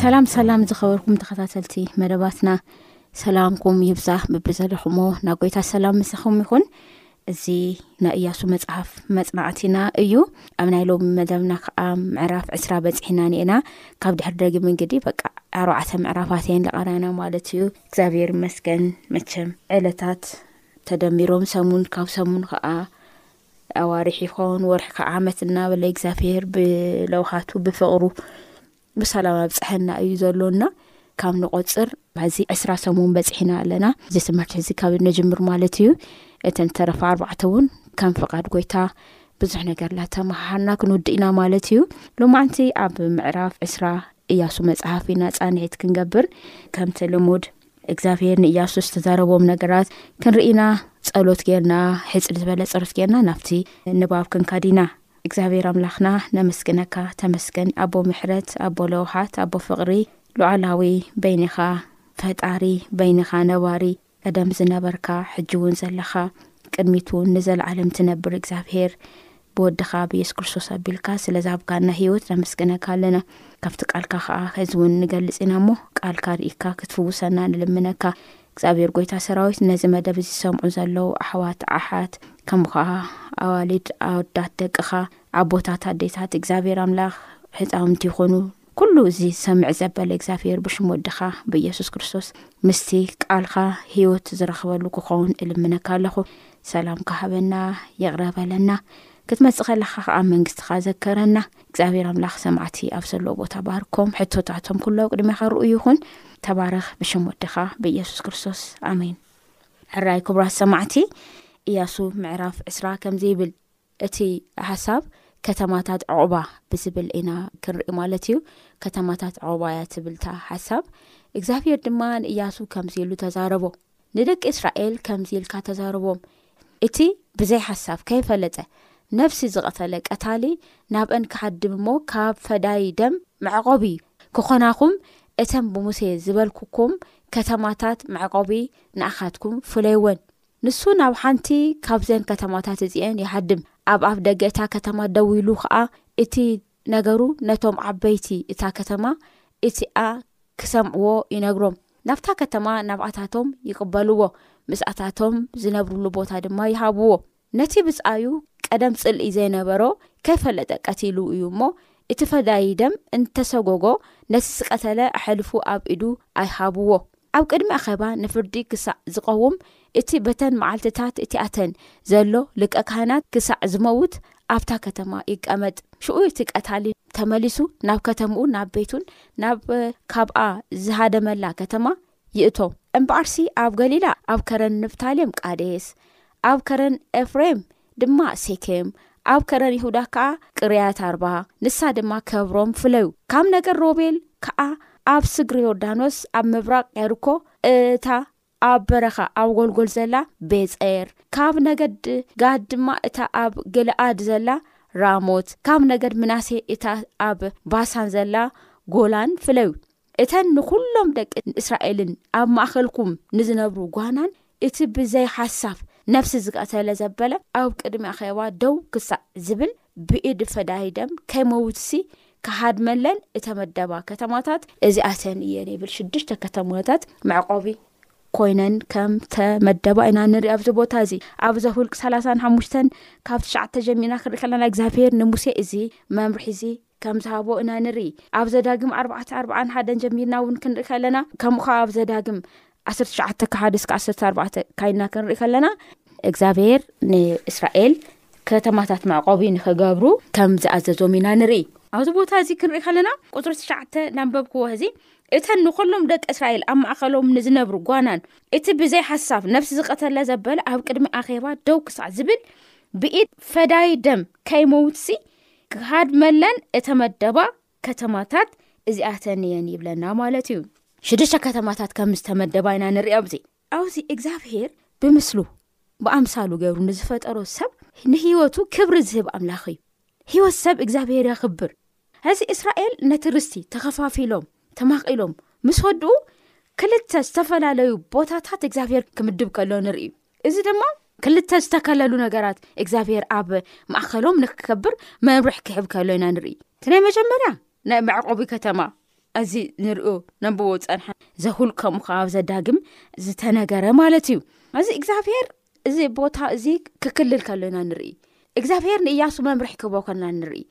ሰላም ሰላም ዝኸበርኩም ተኸታተልቲ መደባትና ሰላምኩም ይብዛህ ብብዘለኹምዎ ናብ ጎይታ ሰላም ምሳኹም ይኹን እዚ ናይ እያሱ መጽሓፍ መጽናዕቲና እዩ ኣብ ናይ ሎሚ መደብና ከዓ ምዕራፍ ዕስራ በፅሒና ኒኤና ካብ ድሕሪ ደጊ ምንግዲ በቃ ኣርባዕተ ምዕራፋት የን ዝቐረና ማለት እዩ እግዚኣብሔር መስገን መቸም ዕለታት ተደሚሮም ሰሙን ካብ ሰሙን ከዓ ኣዋርሒ ይኸውን ወርሒ ከዓ ዓመት እናበለ እግዚኣብሔር ብለውሃቱ ብፍቕሩ ብሰላም ኣብፀሐና እዩ ዘሎና ካብ ንቆፅር ዚ ዕስራ ሰሙን በፅሒና ኣለና እዚ ትምህርቲ እዚ ካብ ንጅምር ማለት እዩ እተን ዝተረፋ ኣርባዕተ እውን ከም ፍቓድ ጎይታ ብዙሕ ነገር ላተመሃሃርና ክንውድእ ኢና ማለት እዩ ሎማዓንቲ ኣብ ምዕራፍ ዕስራ እያሱ መፅሓፍ ኢና ፃንሒት ክንገብር ከምቲ ልሙድ እግዚኣብሄር ንእያሱ ዝተዛረቦም ነገራት ክንርኢና ጸሎት ጌርና ሕፅሪ ዝበለ ፀሎት ጌርና ናብቲ ንባብ ክንካድ ኢና እግዚኣብሔር ኣምላክና ነመስግነካ ተመስገን ኣቦ ምሕረት ኣቦ ለውሃት ኣቦ ፍቅሪ ሉዓላዊ በይንካ ፈጣሪ በይንካ ነባሪ ቀደም ዝነበርካ ሕጂ እውን ዘለካ ቅድሚት እውን ንዘለዓለም ትነብር እግዚኣብሔር ብወድካ ብየሱስ ክርስቶስ ኣቢልካ ስለዝሃብካና ሂወት ነመስግነካ ኣለና ካብቲ ቃልካ ከዓ ከዚ እውን ንገልፅ ኢና እሞ ቃልካ ርኢካ ክትፍውሰና ንልምነካ እግዚኣብሔር ጎይታ ሰራዊት ነዚ መደብ እዚ ዝሰምዑ ዘለዉ ኣሕዋት ኣሓት ከምኻ ኣዋልድ ኣወዳት ደቅኻ ኣቦታት ኣዴታት እግዚኣብሔር ኣምላኽ ህፃውንቲ ይኹኑ ኩሉ እዚ ዝሰምዕ ዘበለ እግዚኣብሔር ብሽም ወድኻ ብኢየሱስ ክርስቶስ ምስቲ ቃልኻ ህይወት ዝረኽበሉ ክኸውን እልምነካ ኣለኹ ሰላም ካሃበና ይቕረበለና ክትመፅእ ከለካ ከዓ መንግስትኻ ዘከረና እግዚኣብሔር ኣምላኽ ሰማዕቲ ኣብ ዘለዎ ቦታ ባርኮም ሕቶታቶም ኩሉ ኣብ ቅድሜኻ ርኡ ይኹን ተባረኽ ብሽም ወድኻ ብኢየሱስ ክርስቶስ ኣሜን ሕራይ ክብራት ሰማዕቲ እያሱ ምዕራፍ ዕስራ ከምዚ ይብል እቲ ሓሳብ ከተማታት ዕቑባ ብዝብል ኢና ክንርኢ ማለት እዩ ከተማታት ዕቑባ እያ ትብልታ ሓሳብ እግዚኣብሄር ድማ ንእያሱ ከምዚ ኢሉ ተዛረቦ ንደቂ እስራኤል ከምዚ ኢልካ ተዛረቦም፣ እቲ ብዘይ ሓሳብ ከይፈለጠ ነፍሲ ዝቐተለ ቀታሊ ናብአን ክሃድም እሞ ካብ ፈዳዪ ደም መዕቆቢ ክኾናኹም እተን ብሙሴ ዝበልኩኩም ከተማታት መዕቆቢ ንኣኻትኩም ፍለይወን። ንሱ ናብ ሓንቲ ካብዘን ከተማታት እዚኤን ይሃድም፣ ኣብ ኣፍደገ እታ ከተማ ደው ኢሉ ኸኣ እቲ ነገሩ ነቶም ዓበይቲ እታ ከተማ እቲኣ ክሰምዕዎ ይነግሮም። ናብታ ከተማ ናብኣታቶም ይቕበልዎ፣ ምስኣታቶም ዝነብርሉ ቦታ ድማ ይሃብዎ። ነቲ ብጻዩ ቀደም ጽልኢ ዘይነበሮ ከይፈለጠ ቀቲሉ እዩ እሞ፣ እቲ ፈዳዪ ደም እንተሰጎጎ ነቲ ዝቐተለ ኣሐልፉ ኣብ ኢዱ ኣይሃብዎ። ኣብ ቅድሚ ኣኼባ ንፍርዲ ክሳዕ ዝቐውም እቲ በተን መዓልትታት እቲኣተን ዘሎ ልቀ ካህናት ክሳዕ ዝመውት ኣብታ ከተማ ይቀመጥ። ሽኡ እቲ ቀታሊ ተመሊሱ ናብ ከተምኡ ናብ ቤቱን ናብ ካብኣ ዝሃደመላ ከተማ ይእቶ። እምበኣርሲ ኣብ ገሊላ ኣብ ከረን ንፍታሌም ቃዴስ ኣብ ከረን ኤፍሬም ድማ ሴኬም፣ ኣብ ከረን ይሁዳ ከኣ ቅርያት-ኣርባ፣ ንሳ ድማ ከብሮም ፍለዩ። ካብ ነገድ ሮቤል ከኣ ኣብ ስግር ዮርዳኖስ ኣብ ምብራቕ የርኮ፣ እታ ኣብ በረኻ ኣብ ጐልጐል ዘላ ቤጼር፣ ካብ ነገድ ጋድ ድማ እታ ኣብ ግልኣድ ዘላ ራሞት፣ ካብ ነገድ ምናሴ እታ ኣብ ባሳን ዘላ ጎላን ፍለዩ። እተን ንዅሎም ደቂ እስራኤልን ኣብ ማእከልኩም ንዝነብሩ ጓናን እቲ ብዘይ ሓሳብ ነፍሲ ዝቐተለ ዘበለ ኣብ ቅድሚ ኣኼባ ደው ክሳዕ ዝብል ብኢድ ፈዳዪ ደም ከይመውትሲ ክሃድመለን እተመደባ ከተማታት እዚኣተን እየን ይብል። ሽዱሽተ ከተማታት መዕቆቢ ኮይነን ከም ተመደባ ኢና ንርኢ ኣብዚ ቦታ እዚ ኣብ ዘሁልቅ ሰላሳን ሓሙሽተን ካብ ትሽዓተ ጀሚርና ክንርኢ ከለና እግዚኣብሄር ንሙሴ እዚ መምርሒ እዚ ከም ዝሃቦ እና ንርኢ ኣብ ዘዳግም ኣርባዕተ ኣርባዓን ሓደን ጀሚርና እውን ክንርኢ ከለና ከምኡ ከዓ ኣብ ዘዳግም ዓሰርተ ትሽዓተ ክሓደ ስከ ዓሰርተ ኣርባዕተ ካይድና ክንርኢ ከለና እግዚኣብሔር ንእስራኤል ከተማታት መዕቆቢ ንክገብሩ ከም ዝኣዘዞም ኢና ንርኢ ኣብዚ ቦታ እዚ ክንርኢ ከለና ቁፅሪ ትሽዓተ ናንበብ ክዎ እዚ እተን ንኩሎም ደቂ እስራኤል ኣብ ማእኸሎም ንዝነብሩ ጓናን እቲ ብዘይ ሓሳብ ነብሲ ዝቀተለ ዘበለ ኣብ ቅድሚ ኣኼባ ደው ክሳዕ ዝብል ብኢድ ፈዳይ ደም ከይመውትሲ ክሃድመለን እተመደባ ከተማታት እዚኣተን እየን ይብለና ማለት እዩ ሽዱሽተ ከተማታት ከም ዝተመደባ ኢና ንሪኦም እዚ ኣዚ እግዚኣብሄር ብምስሉ ብኣምሳሉ ገይሩ ንዝፈጠሮ ሰብ ንህይወቱ ክብሪ ዝህብ ኣምላኽ እዩ ህይወት ሰብ እግዚኣብሄር የኽብር እዚ እስራኤል ነቲ ርስቲ ተኸፋፊሎም ተማቒሎም ምስ ወድኡ ክልተ ዝተፈላለዩ ቦታታት እግዚኣብሄር ክምድብ ከሎ ንርእዩ እዚ ድማ ክልተ ዝተከለሉ ነገራት እግዚኣብሄር ኣብ ማእኸሎም ንክከብር መምርሒ ክሕብ ከሎ ኢና ንርኢ እቲ ናይ መጀመርያ ናይ መዕቆቢ ከተማ እዚ ንሪኦ ነብዎ ፀንሐ ዘኹል ከምኡ ከ ኣብ ዘዳግም ዝተነገረ ማለት እዩ እዚ እግዚኣብሄር እዚ ቦታ እዚ ክክልል ከሎ ኢና ንርኢ እግዚኣብሄር ንእያሱ መምርሒ ክህቦ ከና ንርኢ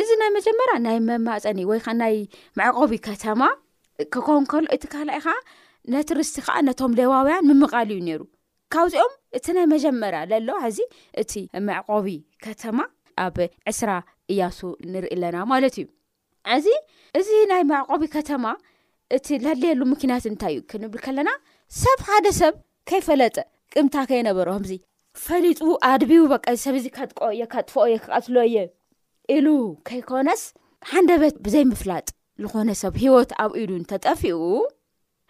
እዚ ናይ መጀመርያ ናይ መማፀኒ ወይከዓ ናይ መዕቆቢ ከተማ ክኸውን ከሎ እቲ ካልኣይ ከዓ ነቲ ርስቲ ከዓ ነቶም ሌዋውያን ምምቓል እዩ ነይሩ ካብዚኦም እቲ ናይ መጀመርያ ለሎ ሕዚ እቲ መዕቆቢ ከተማ ኣብ ዕስራ እያሱ ንርኢ ኣለና ማለት እዩ እዚ እዚ ናይ መዕቆቢ ከተማ እቲ ለልየሉ ምክንያት እንታይ እዩ ክንብል ከለና ሰብ ሓደ ሰብ ከይፈለጠ ቅምታ ከይነበሮ ከምዚ ፈሊጡ ኣድብቡ በቃ ሰብ እዚ ከጥቆ እየ ከጥፍኦ እየ ክቐትሎ እየ ኢሉ ከይኮነስ ሓንደበት ብዘይምፍላጥ ዝኾነ ሰብ ሂወት ኣብ ኢዱ እንተጠፊኡ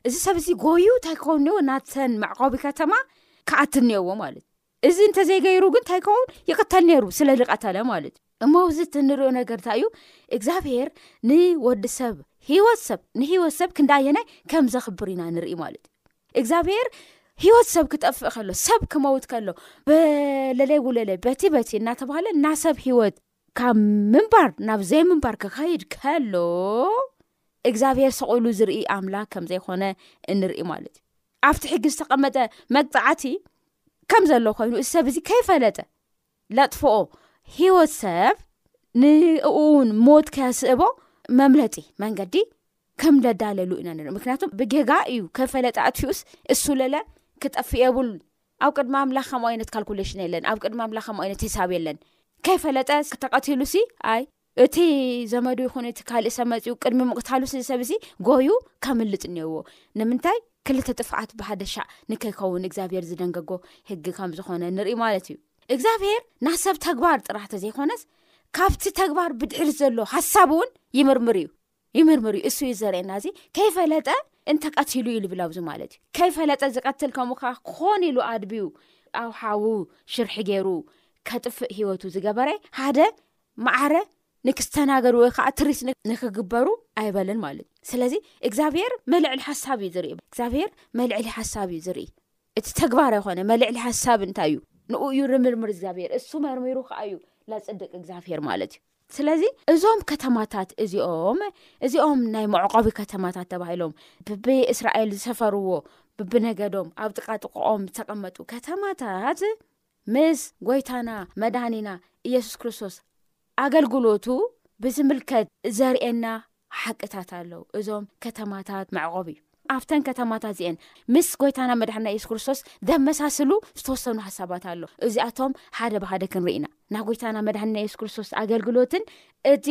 እዚ ሰብ እዚ ጎዩ እንታይ ክኸውን እኒዎ ናተን መዕቆቢ ከተማ ክኣት እኒኦዎ ማለት እዩ እዚ እንተዘይገይሩ ግን እንታይ ክኸውን ይቕተል ነይሩ ስለ ዝቐተለ ማለት እዩ እሞ እዚ እትንሪኦ ነገር እንታይ እዩ እግዚኣብሄር ንወዲ ሰብ ሂወት ሰብ ንሂወት ሰብ ክንዳየናይ ከም ዘኽብር ኢና ንርኢ ማለት እዩ እግዚኣብሄር ሂወት ሰብ ክጠፍእ ከሎ ሰብ ክመውት ከሎ በለለይ ውለለይ በቲ በቲ እናተባሃለ ናሰብ ሂወት ካብ ምንባር ናብ ዘይምንባር ክኸይድ ከሎ እግዚኣብሄር ሰቕሉ ዝርኢ ኣምላኽ ከም ዘይኮነ እንርኢ ማለት እዩ ኣብቲ ሕጊ ዝተቐመጠ መቅፃዕቲ ከም ዘሎ ኮይኑ እዚ ሰብ እዚ ከይፈለጠ ለጥፍኦ ሂወት ሰብ ንእኡውን ሞት ከስእቦ መምለጢ መንገዲ ከም ደዳለሉ ኢና ንርኢ ምክንያቱ ብጌጋ እዩ ከፈለጠ ኣትፊኡስ እሱለለ ክጠፍእ የብሉን ኣብ ቅድሚ ኣምላኽ ከም ዓይነት ካልኩሌሽን የለን ኣብ ቅድሚ ኣምላኽ ከም ዓይነት ሂሳብ የለን ከይፈለጠ ክተቐትሉ ሲ ኣይ እቲ ዘመዱ ይኹን እቲ ካልእ ሰብ መፅኡ ቅድሚ ምቕታሉ ሲ ዝሰብ እዚ ጎዩ ከምልጥ እኒአዎ ንምንታይ ክልተ ጥፍዓት ብሃደሻዕ ንከይከውን እግዚኣብሄር ዝደንገጎ ህጊ ከም ዝኾነ ንርኢ ማለት እዩ እግዚኣብሄር ናይ ሰብ ተግባር ጥራሕ ተዘይኮነስ ካብቲ ተግባር ብድሕሪ ዘሎ ሓሳብ እውን ይምርምር እዩ ይምርምር እዩ እሱ እዩ ዘርእየና እዚ ከይፈለጠ እንተቀትሉ እዩ ዝብል ኣዚ ማለት እዩ ከይፈለጠ ዝቀትል ከምኡ ከ ክኾን ኢሉ ኣድብዩ ኣብ ሓዉ ሽርሒ ገይሩ ከጥፍእ ሂወቱ ዝገበረ ሓደ ማዓረ ንክስተናገዱ ወይ ከዓ ትሪት ንክግበሩ ኣይበልን ማለት እዩ ስለዚ እግዚኣብሄር መልዕሊ ሓሳብ እዩ ዝርኢ እግዚኣብሄር መልዕሊ ሓሳብ እዩ ዝርኢ እቲ ተግባር ኣይኮነ መልዕሊ ሓሳብ እንታይ እዩ ንኡ እዩ ርምርምር እግዚኣብሄር እሱ መርሚሩ ከዓ እዩ ላፅድቅ እግዚኣብሄር ማለት እዩ ስለዚ እዞም ከተማታት እዚኦም እዚኦም ናይ መዕቆቢ ከተማታት ተባሂሎም ብብ እስራኤል ዝሰፈርዎ ብብነገዶም ኣብ ጥቃጥቆኦም ዝተቐመጡ ከተማታት ምስ ጎይታና መድኒና ኢየሱስ ክርስቶስ ኣገልግሎቱ ብዝምልከት ዘርእና ሓቅታት ኣለው እዞም ከተማታት መዕቆብ እዩ ኣብተን ከተማታት እዚአን ምስ ጎይታና መድሓና የሱስ ክርስቶስ ዘመሳስሉ ዝተወሰኑ ሓሳባት ኣሎ እዚኣቶም ሓደ ብሓደ ክንርኢ ኢና ናይ ጎይታና መድሓና የሱስ ክርስቶስ ኣገልግሎትን እቲ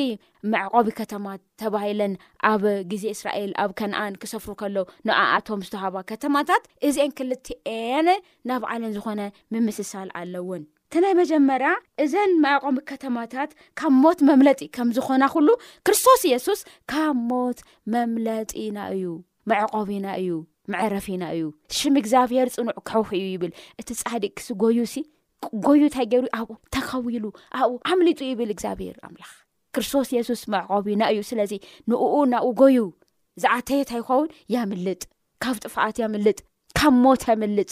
መዕቆቢ ከተማ ተባሂለን ኣብ ግዜ እስራኤል ኣብ ከነኣን ክሰፍሩ ከለው ንኣኣቶም ዝተሃባ ከተማታት እዚአን ክልትኤን ናብ ዓለን ዝኾነ ምምስሳል ኣለውን እቲ ናይ መጀመርያ እዘን መዕቆቢ ከተማታት ካብ ሞት መምለጢ ከም ዝኾና ኩሉ ክርስቶስ የሱስ ካብ ሞት መምለጢና እዩ መዕቆቢና እዩ መዕረፊና እዩ ሽም እግዚኣብሄር ፅኑዕ ክሕውሕ እዩ ይብል እቲ ፃዲቅ ክሲ ጎዩሲ ጎዩ እንታይ ገይሩ ኣብኡ ተኸዊሉ ኣብኡ ኣምሊጡ ይብል እግዚኣብሄር ኣምላኽ ክርስቶስ የሱስ መዕቆቢና እዩ ስለዚ ንእኡ ናብኡ ጎዩ ዝኣተየት ኣይኸውን የምልጥ ካብ ጥፍኣት የምልጥ ካብ ሞት የምልጥ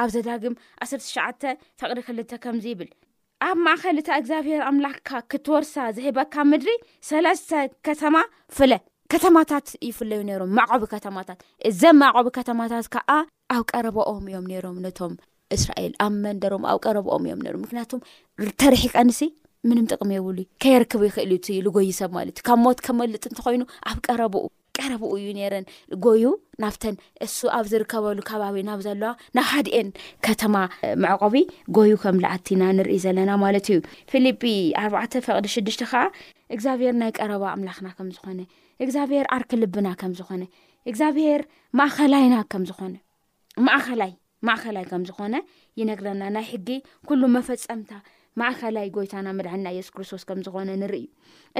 ኣብ ዘዳግም ዓሰርተ ትሽዓተ ፍቕሪ ክልተ ከምዚ ይብል ኣብ ማእኸል እታ እግዚኣብሄር ኣምላኽካ ክትወርሳ ዝህበካ ምድሪ ሰለስተ ከተማ ፍለ ከተማታት ይፍለዩ ነይሮም መዕቆቢ ከተማታት እዘም መዕቆቢ ከተማታት ከዓ ኣብ ቀረባኦም እዮም ነይሮም ነቶም እስራኤል ኣብ መንደሮም ኣብ ቀረባኦም እዮም ነይሮም ምክንያቱም ተርሒቀንሲ ምንም ጥቕሚ የብሉ ከየርክብ ይኽእል እዩ እቲ ልጎይ ሰብ ማለት እዩ ካብ ሞት ከመልጥ እንተኮይኑ ኣብ ቀረባኡ ቀረብኡ እዩ ነይረን ጎዩ ናብተን እሱ ኣብ ዝርከበሉ ከባቢ ናብ ዘለዋ ናብ ሓድኤን ከተማ መዕቆቢ ጎዩ ከም ልኣቲና ንርኢ ዘለና ማለት እዩ ፊልጲ ኣርባዕተ ፈቅዲ ሽዱሽተ ከዓ እግዚኣብሄር ናይ ቀረባ ኣምላኽና ከም ዝኾነ እግዚኣብሄር ዓርኪ ልብና ከም ዝኾነ እግዚኣብሄር ማእኸላይና ከም ዝኾነ ማእኸላይ ማእኸላይ ከም ዝኾነ ይነግረና ናይ ሕጊ ኩሉ መፈፀምታ ማእኸላይ ጎይታና መድሕና የሱ ክርስቶስ ከም ዝኾነ ንርኢ እዩ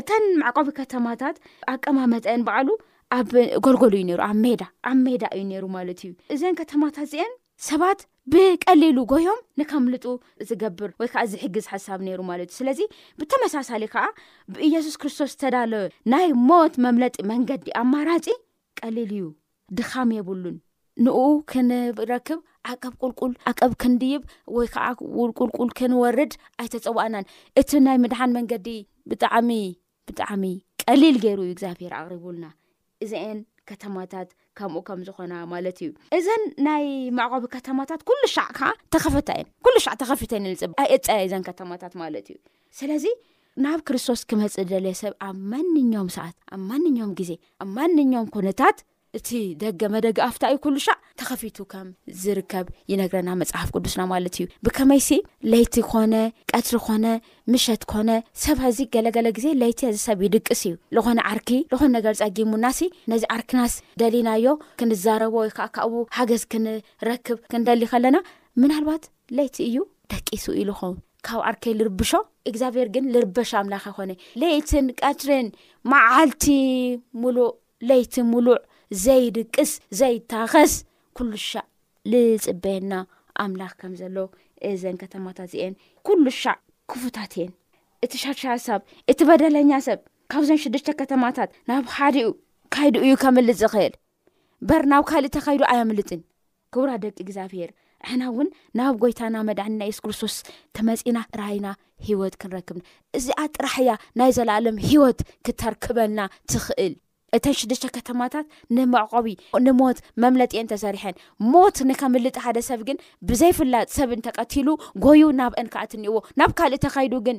እተን መዕቆቢ ከተማታት ኣቀማመጠን በዕሉ ኣብ ጎልጎሉ እዩ ነሩ ኣብ ሜዳ ኣብ ሜዳ እዩ ነይሩ ማለት እዩ እዘን ከተማታት እዚአን ሰባት ብቀሊሉ ጎዮም ንከምልጡ ዝገብር ወይ ከዓ እዚ ሕጊ ዝሓሳብ ነይሩ ማለት እዩ ስለዚ ብተመሳሳሊ ከዓ ብኢየሱስ ክርስቶስ ዝተዳለወ ናይ ሞት መምለጢ መንገዲ ኣማራፂ ቀሊል እዩ ድኻም የብሉን ንኡ ክንረክብ ዓቀብ ቁልቁል ዓቀብ ክንድይብ ወይ ከዓ ውልቁልቁል ክንወርድ ኣይተፀዋእናን እቲ ናይ ምድሓን መንገዲ ብጣዕሚ ብጣዕሚ ቀሊል ገይሩ እዩ እግዚኣብሄር ኣቅሪቡልና እዚኤን ከተማታት ከምኡ ከም ዝኮና ማለት እዩ እዘን ናይ መዕቆቢ ከተማታት ኩሉ ሻዕ ከዓ ተኸፈታ እየን ኩሉ ሻዕ ተኸፊተን ንፅብ ኣይእፀያ እዘን ከተማታት ማለት እዩ ስለዚ ናብ ክርስቶስ ክመፅእ ዝደለየ ሰብ ኣብ ማንኛውም ሰዓት ኣብ ማንኛውም ግዜ ኣብ ማንኛውም ኩነታት እቲ ደገ መደገ ኣፍታ እዩ ኩሉ ሻዕ ተኸፊቱ ከም ዝርከብ ይነግረና መፅሓፍ ቅዱስና ማለት እዩ ብከመይሲ ለይቲ ኮነ ቀትሪ ኮነ ምሸት ኮነ ሰብ ዚ ገለገለ ግዜ ለይቲ ዚ ሰብ ይድቅስ እዩ ዝኾነ ዓርኪ ዝኾነ ነገር ፀጊሙናሲ ነዚ ዓርክናስ ደሊናዮ ክንዛረቦ ወይ ከዓ ካብኡ ሓገዝ ክንረክብ ክንደሊ ከለና ምናልባት ለይቲ እዩ ደቂሱ ኢሉ ኾን ካብ ዓርከይ ልርብሾ እግዚኣብሔር ግን ልርበሽ ኣምላኸ ኮነ ለይትን ቀትርን መዓልቲ ሙሉእ ለይቲ ሙሉዕ ዘይድቅስ ዘይታኸስ ኩሉሻዕ ልፅበየና ኣምላኽ ከም ዘሎ እዘን ከተማታት እዚኤን ኩሉ ሻዕ ክፉታት እየን እቲ ሻሻያ ሰብ እቲ በደለኛ ሰብ ካብዘን ሽዱሽተ ከተማታት ናብ ሓደኡ ካይዱ እዩ ከምልፅ ዝኽእል እበር ናብ ካልእ ተካይዱ ኣያምልጥን ክቡራ ደቂ እግዚኣብሄር ሕና እውን ናብ ጎይታና መድዕንና የሱስ ክርስቶስ ተመፂና ጥራይና ሂወት ክንረክብን እዚኣ ጥራሕ እያ ናይ ዘለኣለም ሂወት ክተርክበልና ትኽእል እተን ሽዱሽተ ከተማታት ንመዕቆቢ ንሞት መምለጥ እየን ተሰሪሐን ሞት ንከምልጥ ሓደ ሰብ ግን ብዘይፍላጥ ሰብ እንተቀቲሉ ጎዩ ናብአን ከኣትኒእዎ ናብ ካልእ ተካይዱ ግን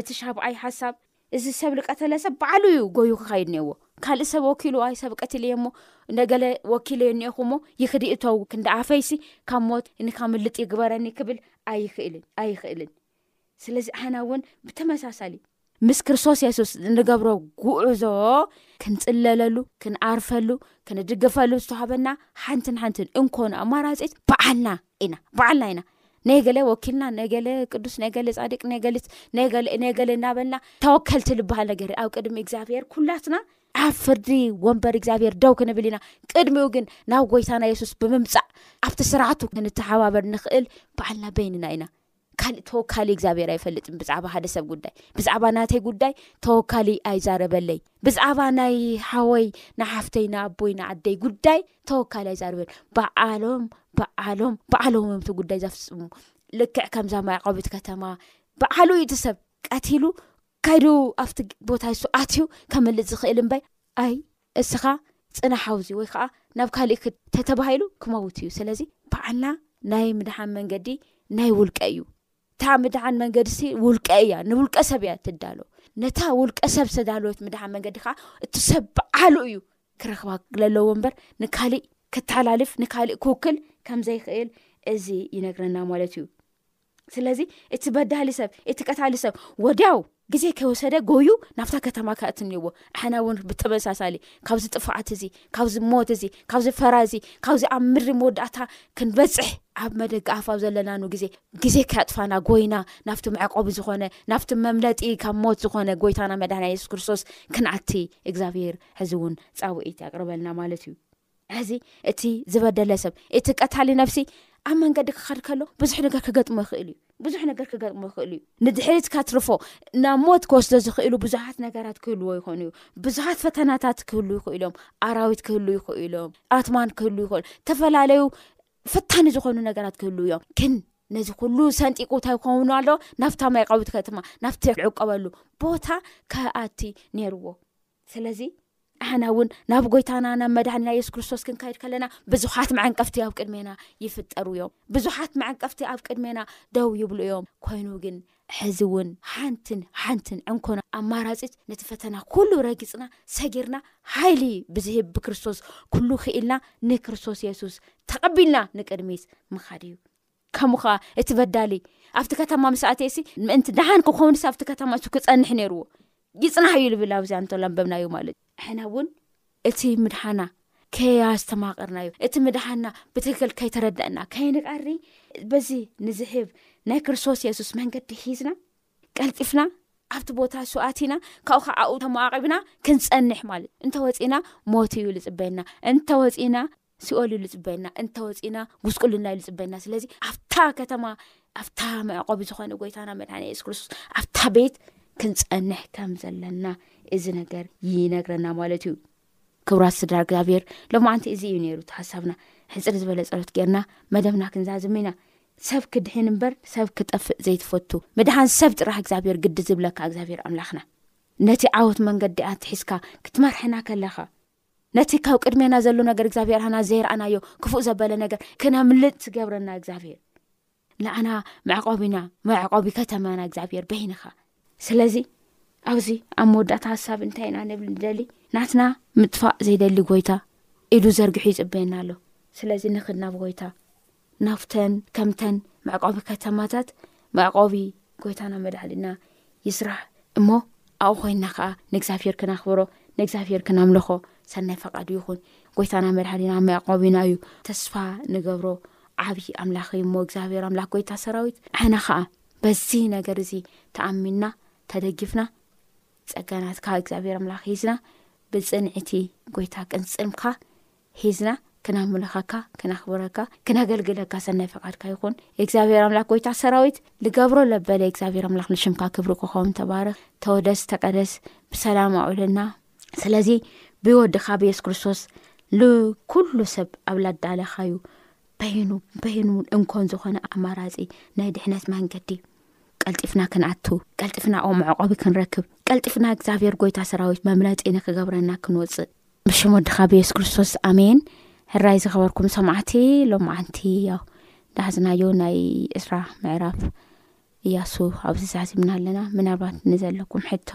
እቲ ሻብዓይ ሓሳብ እዚ ሰብ ልቀተለ ሰብ ባዕሉ እዩ ጎዩ ክካይድ ነዎ ካልእ ሰብ ወኪሉ ኣይ ሰብ ቀትል እየ እሞ ነገለ ወኪለ ኒኤኹ እሞ ይክዲ እተው ክንዲ ኣፈይሲ ካብ ሞት ንካምልጥ ይግበረኒ ክብል ኣይክእልን ኣይክእልን ስለዚ ኣና እውን ብተመሳሳሊ ምስ ክርስቶስ የሱስ እንገብሮ ጉዕዞ ክንፅለለሉ ክንኣርፈሉ ክንድግፈሉ ዝተዋሃበና ሓንትን ሓንትን እንኮኑ ኣማራፂት በዓልና ኢና በዓልና ኢና ናይ ገለ ወኪልና ነገለ ቅዱስ ነገለ ፃድቅ ነገልት ነገለ እናበልና ተወከልቲ ዝበሃል ነገር ኣብ ቅድሚ እግዚኣብሄር ኩላትና ኣብ ፍርዲ ወንበር እግዚኣብሄር ደው ክንብል ኢና ቅድሚኡ ግን ናብ ጎይታና የሱስ ብምምፃእ ኣብቲ ስርዓቱ ክንተሓባበር ንኽእል በዓልና በይንና ኢና ካልእ ተወካሊ እግዚኣብሔር ኣይፈልጥን ብዛዕባ ሓደ ሰብ ጉዳይ ብዛዕባ ናተይ ጉዳይ ተወካሊ ኣይዛረበለይ ብዛዕባ ናይ ሓወይ ንሓፍተይ ንኣቦይ ንዓደይ ጉዳይ ተወካሊ ኣይዛረበለይ በዓሎም በዓሎም በዓሎም ዮም እቲ ጉዳይ ዘፍፅሙ ልክዕ ከምዛ ማይቀቢት ከተማ በዓሉ እዩ እቲ ሰብ ቀትሉ ካይዱ ኣብቲ ቦታ ይሱ ኣትዩ ከመልፅ ዝኽእል እምበይ ኣይ እስኻ ጽናሕ ኣውዚ ወይ ከኣ ናብ ካልእ ክድ ተተባሂሉ ክመውት እዩ ስለዚ በዓልና ናይ ምድሓን መንገዲ ናይ ውልቀ እዩ እታ ምድሓን መንገዲሲ ውልቀ እያ ንውልቀ ሰብ እያ ትዳሎ ነታ ውልቀ ሰብ ዝተዳለወት ምድሓን መንገዲ ከኣ እቲ ሰብ በዓሉ እዩ ክረክባ ለለዎ እምበር ንካሊእ ክተሓላልፍ ንካሊእ ክውክል ከምዘይክእል እዚ ይነግረና ማለት እዩ ስለዚ እቲ በዳሊ ሰብ እቲ ቀታሊ ሰብ ወድያው ግዜ ከይወሰደ ጎዩ ናብታ ከተማ ካእት እኒዎ ኣሓና እውን ብተመሳሳሊ ካብዚ ጥፋዓት እዚ ካብዚ ሞት እዚ ካብዚ ፈራ እዚ ካብዚ ኣብ ምድሪ መወዳእታ ክንበፅሕ ኣብ መደጋ ኣፋብ ዘለናኑ ግዜ ግዜ ከያጥፋና ጎይና ናብቲ መዕቆቢ ዝኾነ ናብቲ መምለጢ ካብ ሞት ዝኾነ ጎይታና መድና የሱስ ክርስቶስ ክንኣቲ እግዚኣብሄር ሕዚ እውን ፃውዒት ያቅርበልና ማለት እዩ ሕዚ እቲ ዝበደለ ሰብ እቲ ቀታሊ ነብሲ ኣብ መንገዲ ክኸድ ከሎ ብዙሕ ነገር ክገጥሞ ይኽእል እዩ ብዙሕ ነገር ክገጥሞ ይኽእል እዩ ንድሕሪት ከትርፎ ናብ ሞት ክወስዶ ዝኽእሉ ብዙሓት ነገራት ክህልዎ ይኾኑ እዩ ብዙሓት ፈተናታት ክህሉ ይኽእሉ እዮም ኣራዊት ክህሉ ይኽእሉ እዮም ኣትማን ክህሉ ይኽእሉ ዝተፈላለዩ ፈታኒ ዝኾኑ ነገራት ክህሉ እዮም ግን ነዚ ኩሉ ሰንጢቁ እንታይ ይከውኑ ኣሎ ናብታ ማይቃዊት ከትማ ናብቲ ዕቀበሉ ቦታ ከኣቲ ነይርዎ ስለዚ ኣሕና እውን ናብ ጎይታና ናብ መድሃኒና የሱስ ክርስቶስ ክንካይድ ከለና ብዙሓት መዐንቀፍቲ ኣብ ቅድሜና ይፍጠሩ እዮም ብዙሓት መዐንቀፍቲ ኣብ ቅድሜና ደው ይብሉ እዮም ኮይኑ ግን ሕዚ እውን ሓንትን ሓንትን ዕንኮና ኣማራፂት ነቲ ፈተና ኩሉ ረጊፅና ሰጊርና ሓይሊ ብዝህብ ብክርስቶስ ኩሉ ክኢልና ንክርስቶስ የሱስ ተቐቢልና ንቅድሚት ምኻድ እዩ ከሙኻ እቲ በዳሊ ኣብቲ ከተማ ምስ ኣተየሲ ምእንቲ ደሓን ክኾንስ ኣብቲ ከተማ እሱ ክጸንሕ ነይርዎ ይጽናሕ እዩ ዝብል ኣብዚኣ እንተሎ ኣንበብናዩ ማለት እዩ ሕና እውን እቲ ምድሓና ከያስተማቅርና እዩ እቲ ምድሓና ብትክክል ከይተረድእና ከይንቀሪ በዚ ንዝህብ ናይ ክርስቶስ የሱስ መንገዲ ሒዝና ቀልጢፍና ኣብቲ ቦታ ስውኣቲና ካብኡ ከዓኡ ተመቃቂብና ክንፀንሕ ማለት እንተወፂእና ሞት እዩ ዝፅበየና እንተወፂእና ሲኦል እዩ ዝፅበየና እንተ ወፂእና ጉስቁልና እዩ ዝፅበየና ስለዚ ኣብታ ከተማ ኣብታ መዕቆቢ ዝኾነ ጎይታና መድሓኒ የሱስ ክርስቶስ ኣብታ ቤት ክንፀንሕ ከም ዘለና እዚ ነገር ይነግረና ማለት እዩ ክብራት ስድራ እግዚኣብሔር ሎማዓንቲ እዚ እዩ ነይሩ ሓሳብና ሕፅሪ ዝበለ ፀሎት ገርና መደብና ክንዛዝም ኢና ሰብ ክድሒን እምበር ሰብ ክጠፍእ ዘይትፈቱ ምድሓን ሰብ ጥራሕ እግዚኣብሔር ግዲ ዝብለካ እግዚኣብሔር ኣምላኽና ነቲ ዓወት መንገዲ ኣትሒዝካ ክትመርሐና ከለኻ ነቲ ካብ ቅድሜና ዘሎ ነገር እግዚኣብሔር ሃና ዘይረኣናዮ ክፉእ ዘበለ ነገር ክነምልጥ ትገብረና እግዚኣብሔር ንኣና መዕቆቢና መዕቆቢ ከተማና እግዚኣብሔር በይንኻ ስለዚ ኣብዚ ኣብ መወዳእታ ሃሳብ እንታይ ኢና ንብል ንደሊ ናትና ምጥፋእ ዘይደሊ ጎይታ ኢዱ ዘርግሑ ይፅበየና ኣሎ ስለዚ ንክድናብ ጎይታ ናብተን ከምተን መዕቆቢ ከተማታት መዕቆቢ ጎይታና መድሃኒና ይስራሕ እሞ ኣብኡ ኮይና ከዓ ንእግዚኣብሄር ክናክብሮ ንእግዚኣብሄር ክናምልኾ ሰናይ ፈቃዱ ይኹን ጎይታና መድሃኒና መዕቆቢና እዩ ተስፋ ንገብሮ ዓብዪ ኣምላኽ እዩ እሞ እግዚኣብሄር ኣምላኽ ጎይታ ሰራዊት ዓይና ከዓ በዚ ነገር እዚ ተኣሚንና ተደጊፍና ፀጋናትካ እግዚኣብሄር ኣምላኽ ሂዝና ብፅንዕቲ ጎይታ ቅንፅምካ ሒዝና ክናምልኸካ ክናኽብረካ ክነገልግለካ ሰናይ ፈቓድካ ይኹን እግዚኣብሔር ኣምላኽ ጎይታ ሰራዊት ልገብሮ ለበለ እግዚኣብሔር ኣምላኽ ንሽምካ ክብሪ ክኸውን ተባርኽ ተወደስ ተቀደስ ብሰላም ኣውለና ስለዚ ብወድካ ብ የሱስ ክርስቶስ ንኩሉ ሰብ ኣብ ላዳለካ ዩ በይኑ በይኑ ውን እንኮን ዝኮነ ኣማራፂ ናይ ድሕነት መንገዲ ቀልጢፍና ክንኣቱ ቀልጢፍና ኦ መዕቆቢ ክንረክብ ቀልጢፍና እግዚኣብሔር ጎይታ ሰራዊት መምለጢ ንክገብረና ክንወፅእ ብሽም ወድኻ ብየሱስ ክርስቶስ ኣሜን ሕራይ ዝኸበርኩም ሰማዕቲ ሎማዓንቲ ያው ዳሓዝናዮ ናይ እስራ ምዕራፍ እያሱ ኣብዚ ዛዚምና ኣለና ምናልባት ንዘለኩም ሕቶ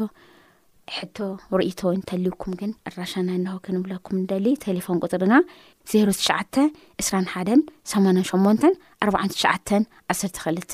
ሕቶ ርእቶ እንተልዩኩም ግን ኣራሻና እንሆ ክንብለኩም ንደሊ ቴሌፎን ቁፅርና ዜሮ ትሽዓተ እስራን ሓደን ሰማንን ሸሞንተን ኣርባዓን ትሽዓተን ዓሰርተ ክልተ